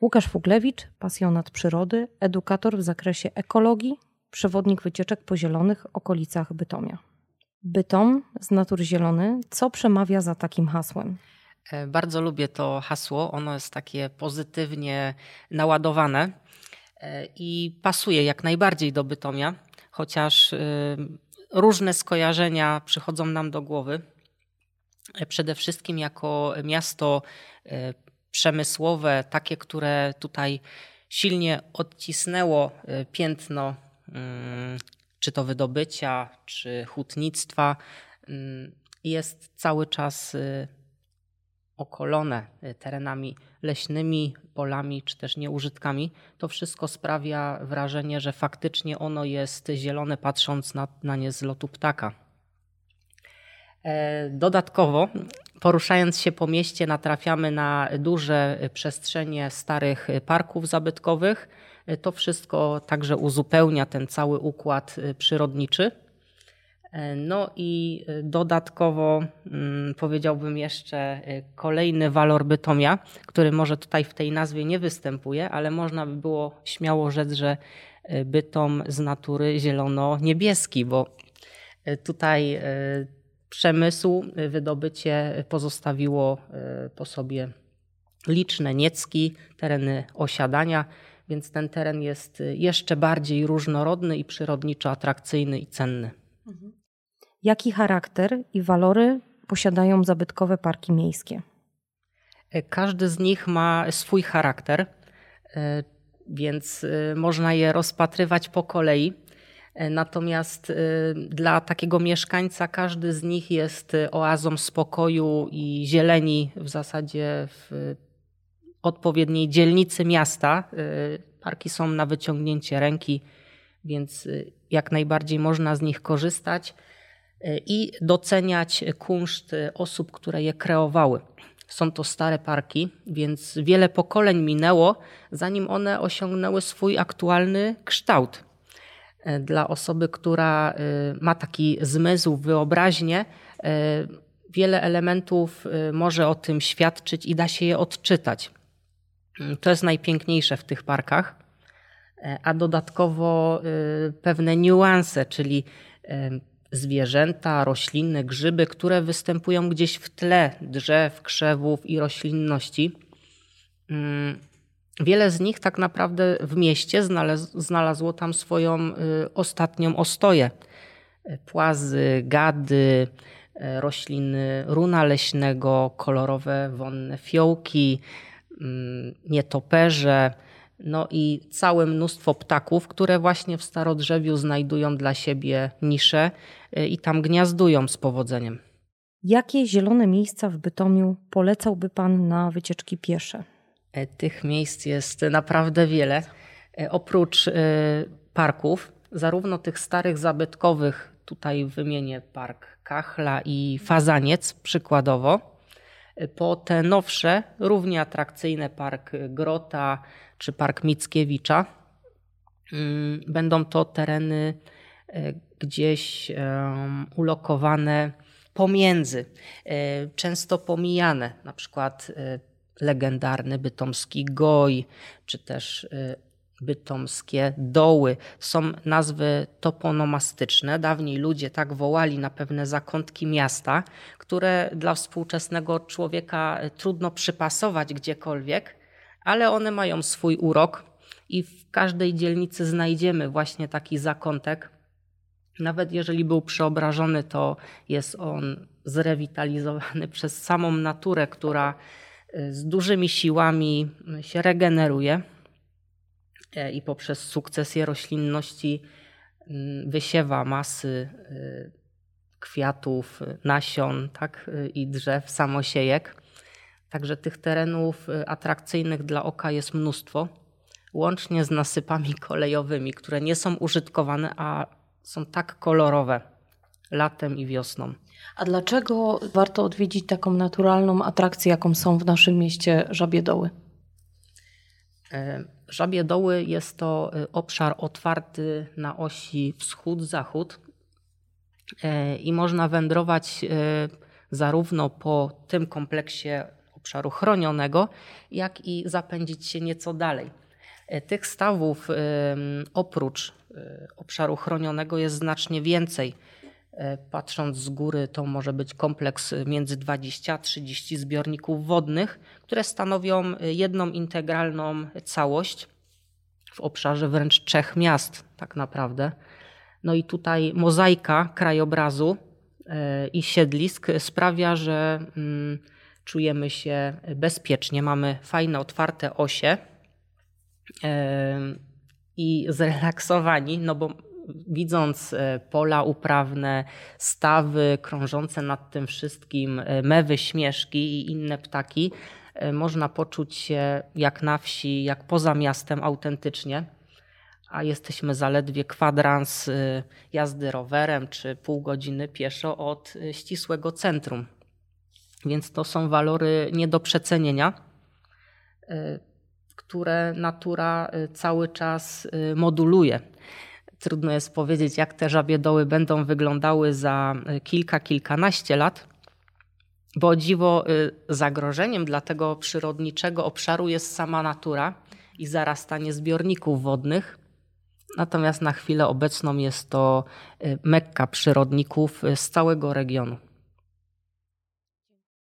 Łukasz Fuglewicz, pasjonat przyrody, edukator w zakresie ekologii, przewodnik wycieczek po zielonych okolicach Bytomia. Bytom z natury zielony, co przemawia za takim hasłem? E, bardzo lubię to hasło. Ono jest takie pozytywnie naładowane e, i pasuje jak najbardziej do Bytomia, chociaż e, różne skojarzenia przychodzą nam do głowy. Przede wszystkim jako miasto przemysłowe, takie, które tutaj silnie odcisnęło piętno mm, czy to wydobycia, czy hutnictwa, mm, jest cały czas okolone y, terenami leśnymi, polami czy też nieużytkami, to wszystko sprawia wrażenie, że faktycznie ono jest zielone, patrząc na, na nie z lotu ptaka. E, dodatkowo, poruszając się po mieście, natrafiamy na duże przestrzenie starych parków zabytkowych. To wszystko także uzupełnia ten cały układ y, przyrodniczy. E, no i e, dodatkowo mm, powiedziałbym jeszcze e, kolejny walor Bytomia, który może tutaj w tej nazwie nie występuje, ale można by było śmiało rzec, że Bytom z natury zielono-niebieski, bo tutaj przemysł, wydobycie pozostawiło po sobie liczne niecki, tereny osiadania, więc ten teren jest jeszcze bardziej różnorodny i przyrodniczo atrakcyjny i cenny. Mhm. Jaki charakter i walory posiadają zabytkowe parki miejskie? E, każdy z nich ma swój charakter, e, więc e, można je rozpatrywać po kolei. Natomiast dla takiego mieszkańca każdy z nich jest oazą spokoju i zieleni w zasadzie w odpowiedniej dzielnicy miasta. Parki są na wyciągnięcie ręki, więc jak najbardziej można z nich korzystać i doceniać kunszt osób, które je kreowały. Są to stare parki, więc wiele pokoleń minęło, zanim one osiągnęły swój aktualny kształt. Dla osoby, która y, ma taki zmysł, wyobraźnię, y, wiele elementów może o tym świadczyć i da się je odczytać. To jest najpiękniejsze w tych parkach. A dodatkowo pewne niuanse, czyli zwierzęta, rośliny, grzyby, które występują gdzieś w tle drzew, krzewów i roślinności. Wiele z nich tak naprawdę w mieście znalazło tam swoją y, ostatnią ostoję. Płazy, gady, y, rośliny runa leśnego, kolorowe wonne fiołki, mm, nietoperze, no i całe mnóstwo ptaków, które właśnie w starodrzewiu znajdują dla siebie nisze y, i tam gniazdują z powodzeniem. Jakie zielone miejsca w Bytomiu polecałby Pan na wycieczki piesze? E, tych miejsc jest naprawdę wiele. E, oprócz e, parków, zarówno tych starych zabytkowych, tutaj wymienię park Kachla i Fazaniec przykładowo, po te nowsze, równie atrakcyjne park Grota czy park Mickiewicza. Mm, będą to tereny gdzieś ulokowane pomiędzy, często pomijane, na przykład legendarny bytomski Goj, czy też bytomskie doły. Są nazwy toponomastyczne. Dawniej ludzie tak wołali na pewne zakątki miasta, które dla współczesnego człowieka trudno przypasować gdziekolwiek, ale one mają swój urok i w każdej dzielnicy znajdziemy właśnie taki zakątek. Nawet jeżeli był przeobrażony, to jest on zrewitalizowany przez samą naturę, która y, z dużymi siłami się regeneruje e, i poprzez sukcesję roślinności mm, wysiewa masy y, kwiatów, nasion tak, y, i drzew, samosiejek. Także tych terenów y, atrakcyjnych dla oka jest mnóstwo, łącznie z nasypami kolejowymi, które nie są użytkowane, a są tak kolorowe latem i wiosną. A dlaczego warto odwiedzić taką naturalną atrakcję, jaką są w naszym mieście Żabie Doły? E, Żabie Doły jest to y, obszar otwarty na osi wschód-zachód e, i można wędrować zarówno po tym kompleksie obszaru chronionego, jak i zapędzić się nieco dalej. Tych stawów oprócz obszaru chronionego jest znacznie więcej. Patrząc z góry, to może być kompleks między 20 a 30 zbiorników wodnych, które stanowią jedną integralną całość w obszarze wręcz trzech miast, tak naprawdę. No i tutaj mozaika krajobrazu e, i siedlisk sprawia, że mm, czujemy się bezpiecznie. Mamy fajne, otwarte osie e, i zrelaksowani, no bo widząc e, pola uprawne, stawy krążące nad tym wszystkim, mewy, śmieszki i inne ptaki, można poczuć się jak na wsi, jak poza miastem autentycznie a jesteśmy zaledwie kwadrans jazdy rowerem czy pół godziny pieszo od ścisłego centrum. Więc to są walory nie do przecenienia, które natura cały czas moduluje. Trudno jest powiedzieć, jak te żabie doły będą wyglądały za kilka, kilkanaście lat, bo dziwo zagrożeniem dla tego przyrodniczego obszaru jest sama natura i zarastanie zbiorników wodnych, Natomiast na chwilę obecną jest to y, mekka przyrodników y, z całego regionu.